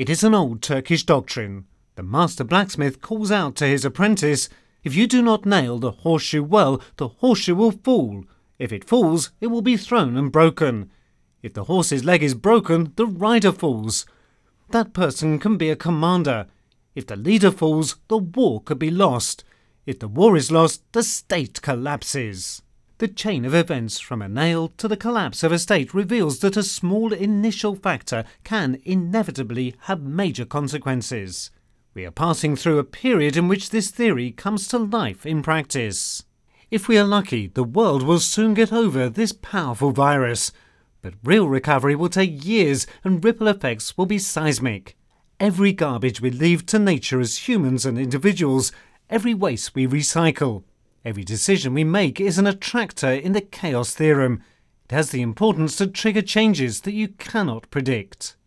It is an old Turkish doctrine. The master blacksmith calls out to his apprentice, If you do not nail the horseshoe well, the horseshoe will fall. If it falls, it will be thrown and broken. If the horse's leg is broken, the rider falls. That person can be a commander. If the leader falls, the war could be lost. If the war is lost, the state collapses. The chain of events from a nail to the collapse of a state reveals that a small initial factor can inevitably have major consequences. We are passing through a period in which this theory comes to life in practice. If we are lucky, the world will soon get over this powerful virus. But real recovery will take years and ripple effects will be seismic. Every garbage we leave to nature as humans and individuals, every waste we recycle, every decision we make is an attractor in the chaos theorem. It has the importance to trigger changes that you cannot predict.